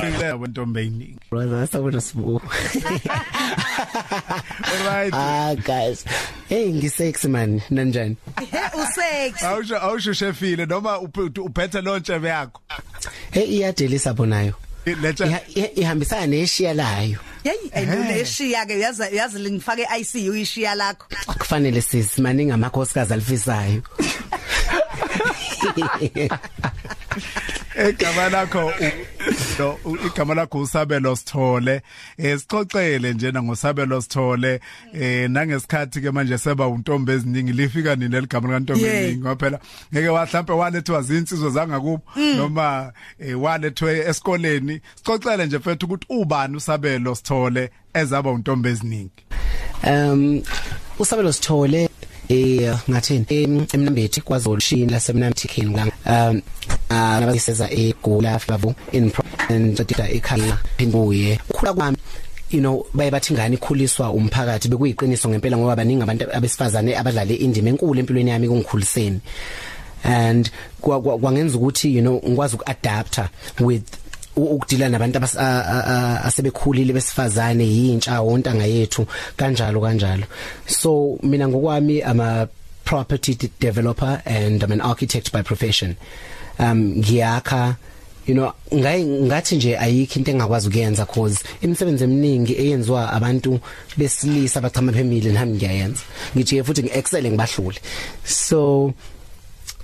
Singile ntombi eyiningi. brother sabona sibu Alright. ah guys. Hey ngisexy man. Nanjani? Usex Awusho awusho shefile noma uphe- uphethe lontshebe yakho. hey iyadelisa bonayo Letha Iha- iha- ihambisana neshiya layo. Hey ayinoneshiya ke yazi yazi lingifake ICU ishiya lakho. Kufanele sisimaningi amakhosikazi alifisayo. egama lakho u- igama lakho usabelo sithole. Eh sixoxele njena ngosabelo sithole. Eh nangesikhathi ke manje seba untombi eziningi lifika nini eligama likaNtombi Yeah. eziningi ngoba phela ngeke wahlampe walethwa zinsizwe zangakubo noma eh walethwe esikoleni. Sixoxele nje mfethu ukuthi ubani usabelo sithole ezaba untombi eziningi? Um usabelo sithole eh ngathini em- emnambethi kwazulu shini lasemnamthikini ngam um anabaseza egula babu in pro- and dida ekhala phinduye khula kwami you know baye bathi ngani ikhuliswa umphakathi bekuyiqiniso ngempela ngoba baningi abantu abesifazane abadlale indima enkulu empilweni yami kungikhuliseni and kwa- kwa- kwangenza ukuthi you know ngikwazi ukuadapta with u- ukudila nabantu abas- a- a- a- asebekhulile besifazane yintsha wontanga yethu kanjalo kanjalo. So mina ngokwami ama property de- developer and I'm an architect by profession. Um ngiyakha you know ngayi ngathi nje ayikho into engakwazi ukuyenza cause imisebenzi eminingi eyenziwa abantu besilisa abachama phemile nami ngiyayenza. Ngithi futhi ngiexcel ngibahlule. So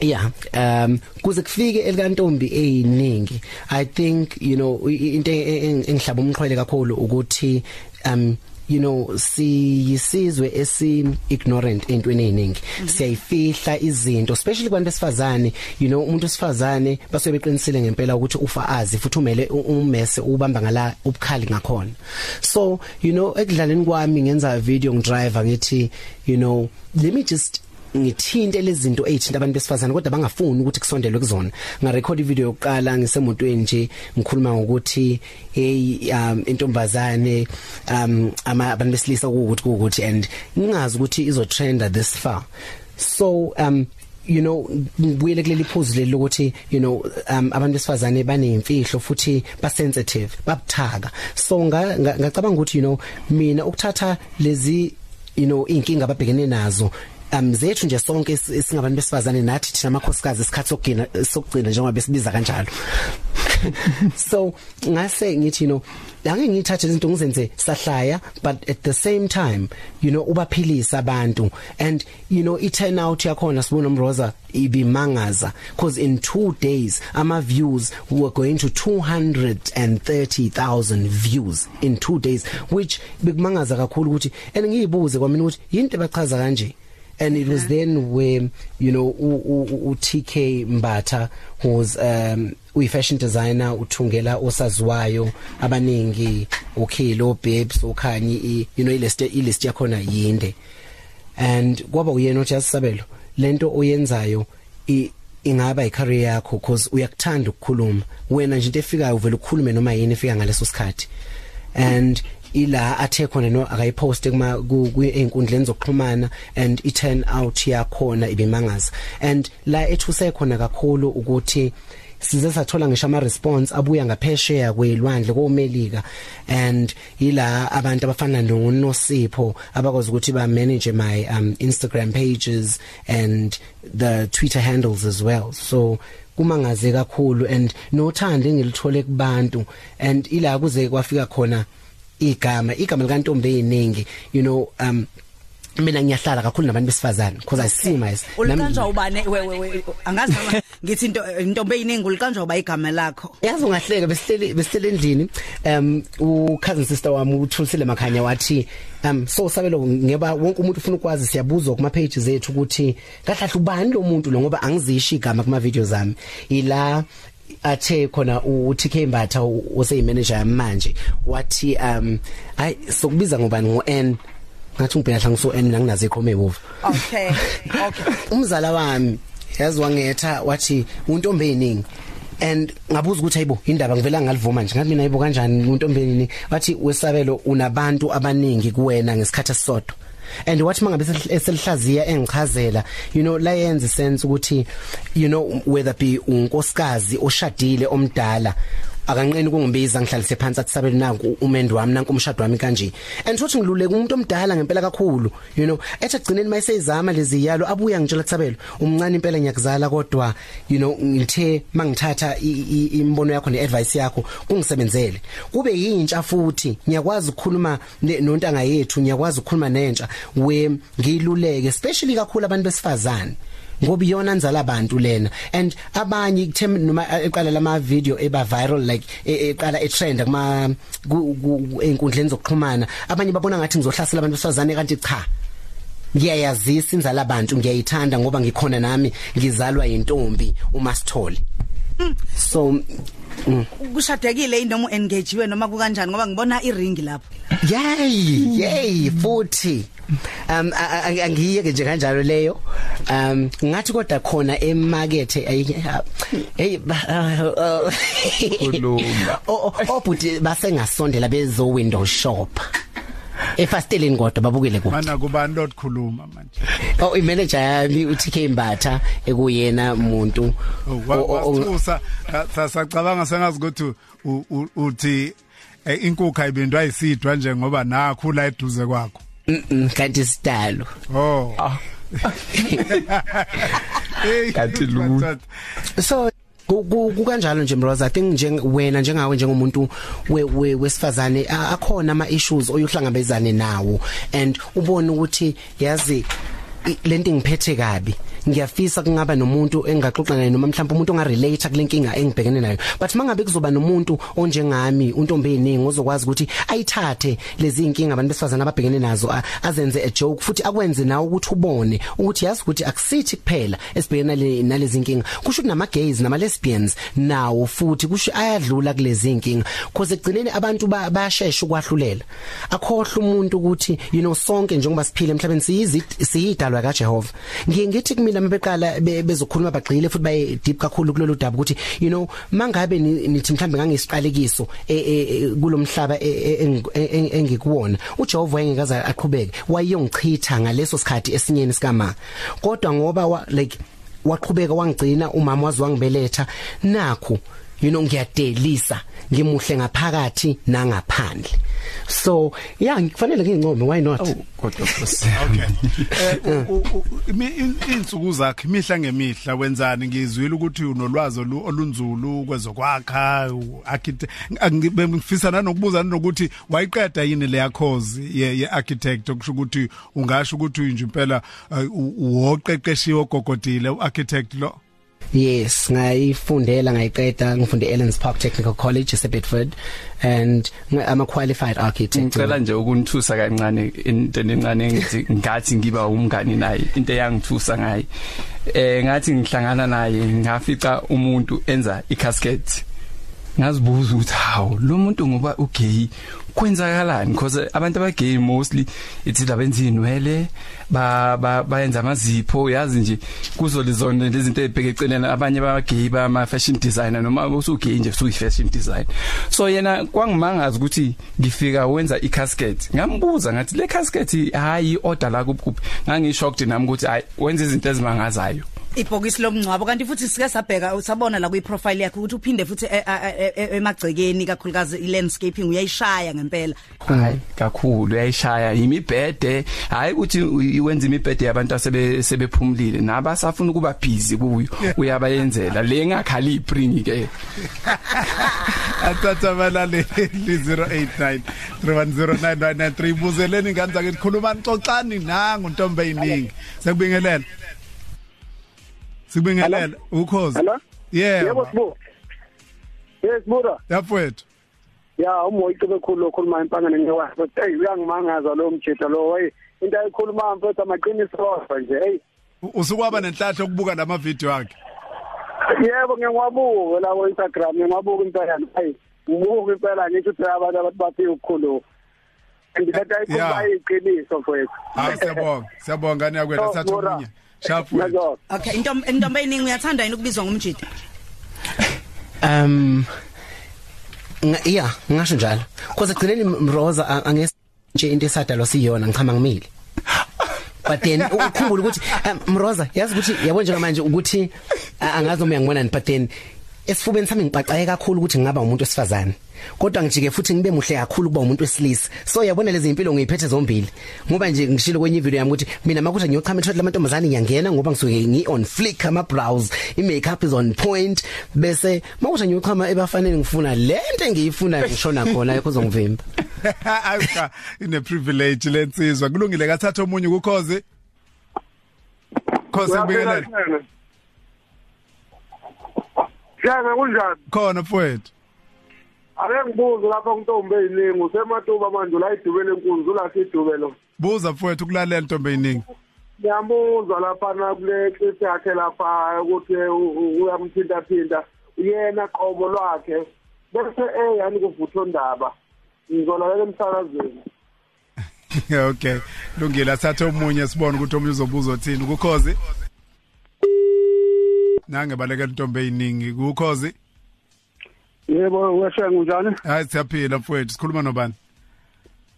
yeah. Um kuze kufike elikantombi eyiningi i think you know into e- e- engihlaba umxhwele kakhulu ukuthi um you know siyisizwe esi ignorant entweni eziningi siyayifihla izinto especially kubantu besifazane you know umuntu wesifazane basuke beqinisile ngempela ukuthi ufa azi futhi umele ummese ubamba ngala ubukhali ngakhona. So you know ekudlaleni kwami ngenza a video ngidriver ngithi you know let me just ngithinte lezinto ezithinta abantu besifazane kodwa bangafuni ukuthi kusondelwe kuzona. Nga record video yokuqala ngisemotweni nje ngikhuluma ngokuthi hey um intombazane um ama abantu besilisa ukuthi ukuthi and ngingazi ukuthi izo trenda this far. So um you know ngibuyele kuleli phuzu leli lokuthi you know um abantu besifazane banemfihlo futhi ba sensitive babuthaka. So nga nga- ngacabanga ukuthi you know mina ukuthatha lezi you know inkinga ababhekene nazo um zethu nje sonke esi- singabantu besifazane nathi thina amakhosikazi isikhathi sokugcina sokugcina njengoba besibiza kanjalo. So ngase ngithi you know ange ngithathe izinto ngizenze sahlaya but at the same time you know ubaphilisa abantu. And you know i turn out yakhona sibona umroza ibimangaza. Because in 2 days ama views were going to 230,000 views in 2 days which bekumangaza kakhulu ukuthi and ngiyibuze kwamina ukuthi yinto bachaza kanje? And it was then where you know u, u, u TK Mbatha who's um uyi fashion designer uthungela osaziwayo abaningi ukhilo babes ukhanyi i- you know ilist ilist yakhona yinde. And kwaba uyena othi asabelo lento oyenzayo i ingaba icareer yakho because uyakuthanda ukukhuluma. Wena nje into efikayo uvela ukukhulume noma yini efika ngaleso sikhathi. And ila athe khona no akayiposte kuma kuinkundleni zokuxhumana and it turn out yakhona ibimangaza. And la ethuse khona kakhulu ukuthi size sathola ngisho ama response abuya ngaphesheya kwelwandle komelika and ila abantu abafana noNosipho abakwazi ukuthi ba manage my um Instagram pages and the Twitter handles as well. So kumangaze kakhulu and nothando engilithole kubantu and ila kuze kwafika khona igama igama likaNtombi eyiningi you know um mina ngiyahlala kakhulu nabantu besifazane because i see myself ulikanjwa ubane we we we angazi noma ngithi into intombi eyiningi ulikanjwa uba igama lakho. Yazi ungahleka besihleli besihleli endlini um u cousin sister wami uthulisile makhanya wathi um so sabelo ngeba wonke umuntu ufuna ukwazi siyabuzwa kuma pages ethu ukuthi kahlahle ubani lo muntu lo ngoba angizishi igama kuma videos zami ila athe khona u TK Mbatha ose manager yami manje wathi um ay sokubiza ngobani ngo N ngathi ngibheka hlangiso N nginazo ikhome ebuvu okay okay. Umzala wami yazi wangetha wathi untombi eyiningi and ngabuza ukuthi hayibo indaba ngivela ngalivuma nje? Ngathi mina hayibo kanjani? Untombi eyiningi wathi wesabelo unabantu abaningi kuwena ngesikhathi esisodwa. And wathi mangabe eselihlaziya engichazela you know la yenza sense ukuthi you know whether be unkosikazi oshadile omdala akanqeni kungibiza ngihlalise phansi athi sabeli nanku umendo wami nanku umshado wami kanje. And futhi ngiluleke umuntu omdala ngempela kakhulu you know. Ethi agcineni mayisezama lezi yalo abuya ngitshela tsabelo umncane impela ngiyakuzala kodwa you know ngithe mangithatha imbono yakho neadvice yakho kungisebenzele. Kube yintsha futhi ngiyakwazi ukukhuluma nontanga yethu ngiyakwazi ukukhuluma nentsha. We ngiluleke especially kakhulu abantu besifazane. Ngoba iyona nzala abantu lena. And abanye kuthem noma eqala lama video eba viral like eqala e trend kuma einkundleni zokuxhumana abanye babona ngathi ngizohlasela abantu besifazane kanti cha ngiyayazisa inzala abantu ngiyayithanda ngoba ngikhona nami ngizalwa yintombi uma sithole. So Mm. kushadekile inoma engagejiwe noma kukanjani ngoba ngibona iring lapho. Yay yay futhi. Um angiyeke nje kanjalo leyo. Um ngathi kodwa khona emakethe hey ulumba obhuti basengasondela bezo window shop. Efasteleni kodwa babukele kude mana kubani lokukhuluma manje? Oh imanager yami uTK Mbatha ekuyena umuntu wathusa sasacabanga sengazi ukuthi uthi inkukhu ayibindwa isidwa nje ngoba nakhula eduze kwakho. Kanti sidalo. Oh. Kanti lu so kukanjalo nje Mroza? I think nje wena njengawe njengomuntu wesifazane akhona ama issues oyuhlangabezane nawo. And ubone ukuthi yazi lento ngiphethe kabi. Ngiyafisa kungaba nomuntu engaxoxa naye noma mhlawumbe umuntu ongarelate kulenkinga engibhekene nayo. But mangabe kuzoba nomuntu onjengami untombi eningi ozokwazi ukuthi ayithathe lezi inkinga abantu besifazana ababhekene nazo azenze a joke futhi akwenze nawe ukuthi ubone ukuthi yazi ukuthi akusithi kuphela esibhekene nalezi inkinga kusho kunama gays nama lesbians nawo futhi kusho ayadlula kulezi inkinga because ekugcineni abantu bayashesha ukwahlulela. Akhohle umuntu ukuthi you know sonke njengoba siphila emhlabeni siyidalwa kaJehova. Ngiye ngithi mina mabeqala bezokhuluma bagxile futhi baye deep kakhulu kulolu daba ukuthi you know mangabe nithi mhlambe ngangisiqalekiso kulomhlaba engikuwona uJehova wayengekaza aqhubeke wayeyongichitha ngaleso sikhathi esinyeni sikama. Kodwa ngoba like waqhubeka wangigcina umama wazi wangibeletha nakho you know ngiyadelisa ngimuhle ngaphakathi nangaphandle. So yeah ngifanele ngincome why not? Oh kodwa okay. Insuku zakhe imihla ngemihla wenzani? Ngizwile ukuthi unolwazi olunzulu kwezokwakha architect ngifisa nanokubuza nokuthi wayiqeda yini le yakhozi ye architect okusho ukuthi ungasho ukuthi nje impela uwoqeqeshiwe ogogodile uarchitect lo? Yes, ngayifundela ngayiqeda ngifunde Ellens Park Technical College eSebedford and I'm a qualified architect. Ngicela nje ukunithusa kancane into encane ngithi ngathi ngiba umngani naye into eyangithusa ngaye. Eh ngathi ngihlangana naye ngafica umuntu enza icasket. Ngazibuza ukuthi hawo lo muntu ngoba ugay kwenzakalani? Because abantu abagay mostly ithi labenza inwele ba bayenza amazipho yazi nje kuzo lezona lezinto ezibheke eceleni abanye babagay bama fashion designer noma usugay nje usuyi fashion design so yena kwangimangaza ukuthi ngifika wenza icasket. Ngambuza ngathi le casket hayi order la kuphi ngangishocked nami ukuthi hayi wenza izinto ezimangazayo. Ibhokisi lomncwabo kanti futhi sike sabheka usabona la kwi profile yakhe ukuthi uphinde futhi emagcekeni kakhulukazi i landscaping uyayishaya ngempela. Hayi kakhulu uyayishaya. Imibhede hayi ukuthi wenza imibhede yabantu asebe sebephumulile nabasafuna ukuba busy kuyo uyabayenzela. Le ngakhalibri ke. Athatha balale 089 3109993 buzeleni ngani zake khuluma nixoxani nangu ntombe eyiningi sekubingelela. Sibingelela ukhozi. Hello? Yeah. Yebo sibu. Yes bura. Yafowethu. Ya umoya bekhulu okhuluma impangane ngewa. But hey uyangimangaza lo mjita lo way. Into ayikhuluma mfethu amaqiniso nje hey. Usukwaba nenhlahla ukubuka lama video akhe. Yebo ngiyawabuka la ku Instagram ngiyawabuka impela hey. Ngibuka impela ngithi ukuthi abantu abathi bathi ukukhulu. Ngithatha ikhuluma iqiniso mfethu. Hayi siyabonga. Siyabonga ngani yakwena sathu munye. Sharp word. Okay intombi intombi eyiningi uyathanda yini ukubizwa ngumjidi? Um yeah ngisho njalo because egcineni Rosa angese nje into esadalwa siyona ngichama ngimile but then ukhumbula ukuthi um, Mroza yazi ukuthi yabo nje manje ukuthi a- angazi uma ngibona ni but then esifubeni sami ngipaqaye kakhulu ukuthi ngingaba umuntu wesifazane. Kodwa ngijike futhi ngibe muhle kakhulu kuba umuntu wesilisa. So yabona lezi impilo ngiyiphethe zombili. Ngoba nje ngishilo kwenye video yami ukuthi mina makuthi ngiyochama ethothe lamantombazane ngiyangena ngoba ngisuke ngi on flick ama brows i makeup is on point. Bese makuthi ngiyochama ebafanele ngifuna lento engiyifuna ngishona khona yakho uzongivimba Ayika ine privilege lensizwa kulungile kathatha omunye ukukhozi Khosi ngibingelele Shaka kunjani? khona mfowethu Ake ngibuze lapha kuntombi eyiningi usematuba manje la idubele enkulu ula sidubelo. buza mfowethu kulalela ntombe eyiningi Ngiyamuzwa lapha na kule clip yakhe lapha ukuthi u- u- uyamthinta thinta uyena qobo lwakhe bese eh yani kuvutho ndaba. Ngizolalela emsakazweni. okay lungile athathe omunye sibone ukuthi omunye uzobuza uthini ukukhozi nange balekela intombi eyiningi ukukhozi Yebo weshe njani? hayi siyaphila mfowethu sikhuluma nobani?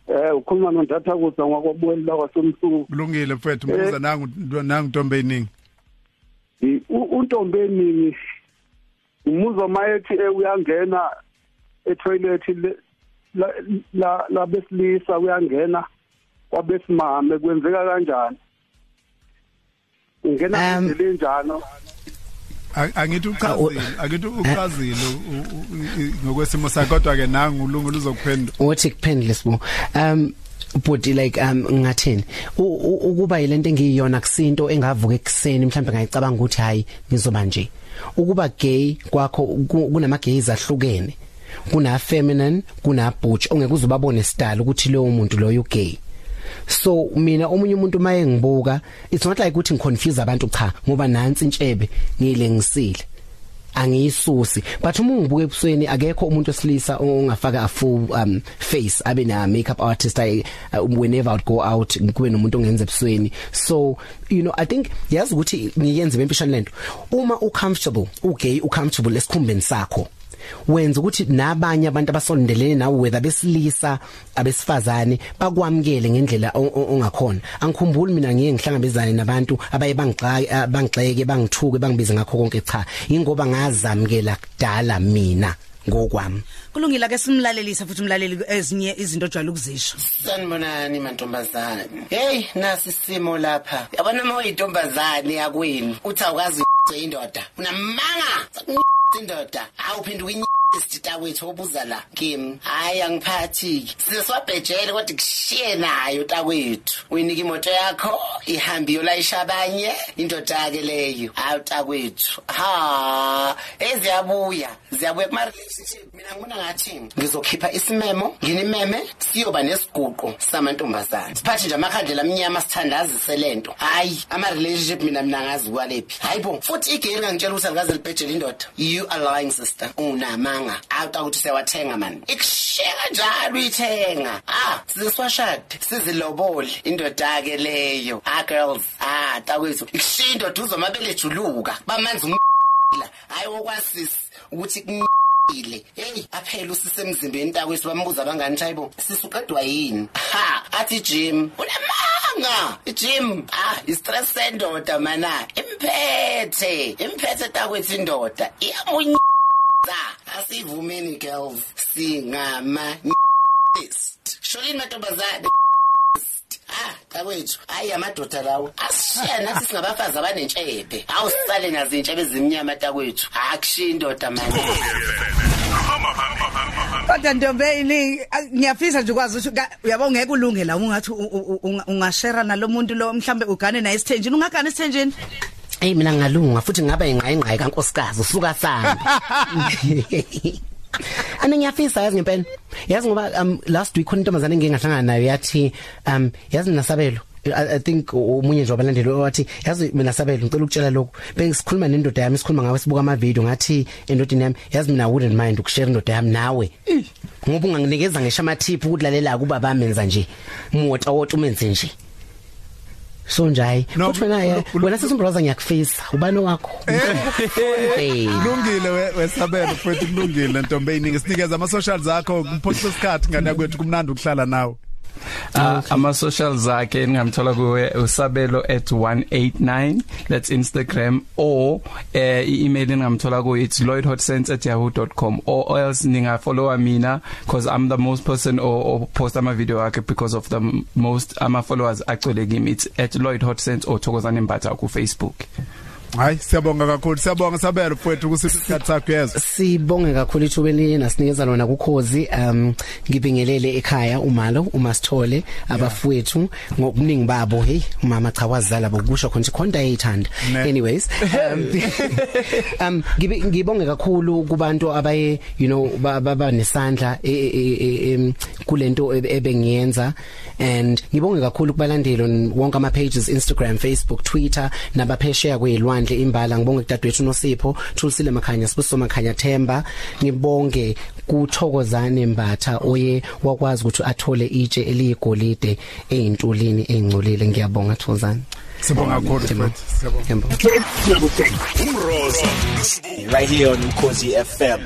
Eh ukhuluma nontatha kuza ngakwabuweli la kwasemsuku. kulungile mfowethu mbuza nangu nangu intombi eyiningi untombi eningi umuzwa mayethi uyangena etoilet le- la la labesilisa uyangena kwabesimame kwenzeka kanjani? Ungena Um, indlela enjalo A- angithi uchazile angithi uchazile u- u- u- ngokwesimo sakhe kodwa ke nangu ulungile uzokuphendula uthi kuphendule sibo um but like um ngathini U- u- ukuba yilento engiyiyona kusinto engavuka ekseni mhlawumbe ngayicabanga ukuthi hayi ngizoba nje. Ukuba gay kwakho ku- kunama gays ahlukene. Kuna feminine kuna butch ongeke uzubabone style ukuthi lowo muntu loyo gay so mina omunye umuntu maye ngibuka it's not like ukuthi ngiconfuse abantu cha ngoba nansi intshebe ngilengisile angiyisusi. But uma ngibuka ebusweni akekho umuntu wesilisa ongafaka a full um face abe na makeup artist I uh, whenever I would go out kube nomuntu ongenza ebusweni. So you know i think yazi ukuthi ngiyenze bempishana lento uma u comfortable u gay u comfortable esikhumbeni sakho wenza ukuthi nabanye abantu abasondelene nawe whether besilisa abesifazane bakwamukele ngendlela o- o- ongakhona. Angikhumbuli mina ngiye ngihlangabezane nabantu abaye bangixaka bangixeke bangithuke bangibize ngakho konke cha. Ingoba ngazamkela kudala mina ngokwami. Kulungile ke simlalelise futhi umlaleli ezinye izinto ojwayele ukuzisho. Sanibonani mantombazane. Hey nasi isimo lapha. Yabona uma uyintombazane yakwenu uthi awukazi indoda. Unamanga. Indoda awuphinde uyinyisita wethu obuza la kimi. Hayi angiphathi siswabhejele kodwa kushiye nayo takwethu uyinika imoto yakho ihambi yolayisha abanye indoda ke leyo. Hayi takwethu ha eziyabuya ziyabuya. Kuma relationship mina ngibona ngathi ngizokhipha isimemo nginimeme siyoba nesiguqo samantombazane. Siphathe nje amakhandlela amnyama sithandazise lento hayi ama relationship mina mina ngazi kwalephi hayibo futhi igeli ngangitshela ukuthi alikaze libhejele indoda. You are lying sister. Unamanga awuta ukuthi siyawathenga man. Ikusheka njalo uyithenga ah siziswashade sizilobole indoda ke leyo. Ah girls ah takwethu ikushiya indoda uzomabele juluka bamanzi la. Hayi okwasisi ukuthi kunyile hey aphela usise emzimbeni takwethu bambuza abangani chayibo sisuqedwa yini? Ha athi Jim unamanga Jim ah istress sendoda mana imphethe imphethe takwethu indoda. Iyamunya asivumeni girls singama Sholini mantombazane Ah, takwethu, hayi amadoda lawo. Asishiya nathi singabafazi abanentshebe. Awusale nazo intshebe ezimnyama takwethu. Akushiya indoda manje. kodwa a- ngiyafisa nje ukwazi ukuthi uyabo ngeke ulunge la ungathi ungashare nalomuntu lo mhlambe ugane naye esithenjini ungagana esithenjini Hey mina ngalunga futhi ngaba ingqayingqayi kankosikazi usuka sambi. Ana ngiyafisa yazi ngempela. Yazi ngoba um last week khona intombazane engingahlangana nayo yathi um yazi nasabelo I, I think umunye nje wabalandeli wathi yazi mina sabelo ngicela ukutshela lokho bengisikhuluma nendoda yami sikhuluma ngawe sibuka ama video ngathi endodeni yami yazi mina I wouldn't mind ukushare indoda yami nawe ngoba unganginikeza ngisho ama tip ukudlalela kuba bamenza nje mota wota umenze nje so njayi No, futhi wena ulu- ulu- wena sesimbroza ngiyakufisa. Ubani wakho hey. Kulungile we- wesabelo futhi kulungile ntombi eyiningi. Sinikeza ama socials akho kumphosa isikhathi ngane kwethu kumnandi ukuhlala nawe. Uh, ama socials akhe ningamthola kuwe usabelo@189 that's Instagram or uh, i-email ningamthola ku it's lloydhotsense@yahoo.com or else ninga follow mina because I'm the most person or, or post ama video akhe because of the m- most ama followers agcwele kimi. It's @lloydhotsense or thokozani mbatha ku Facebook hayi siyabonga kakhulu. Siyabonga sabelo mfowethu kusiphi isikhathi sakho yezwa Sibonge kakhulu ithubeni nasinikeza lona kukhozi um ngibingelele ekhaya umalo umasithole abafowethu ngokuningi babo. Hey mama cha wazala bokusho khona ikhonta eyithanda Ne. anyways um um ngibe- ngibonge kakhulu kubantu abaye you know ba- baba nesandla e- e- e- em, kulento ebe- ebengiyenza. And ngibonge kakhulu kubalandeli on wonke ama pages Instagram Facebook Twitter nabaphesheya kwezilwandle imbala ngibonge kudadewethu noSipho Thulisile Makhanya Sibuso Makhanya Themba. Ngibonge kuthokozane Mbatha oye wakwazi ukuthi athole itshe eliyigolide eyintulini engcolile ngiyabonga Thozana sibonga kakhulu mfowethu siyabonga. Umroza right here on Mkosi FM.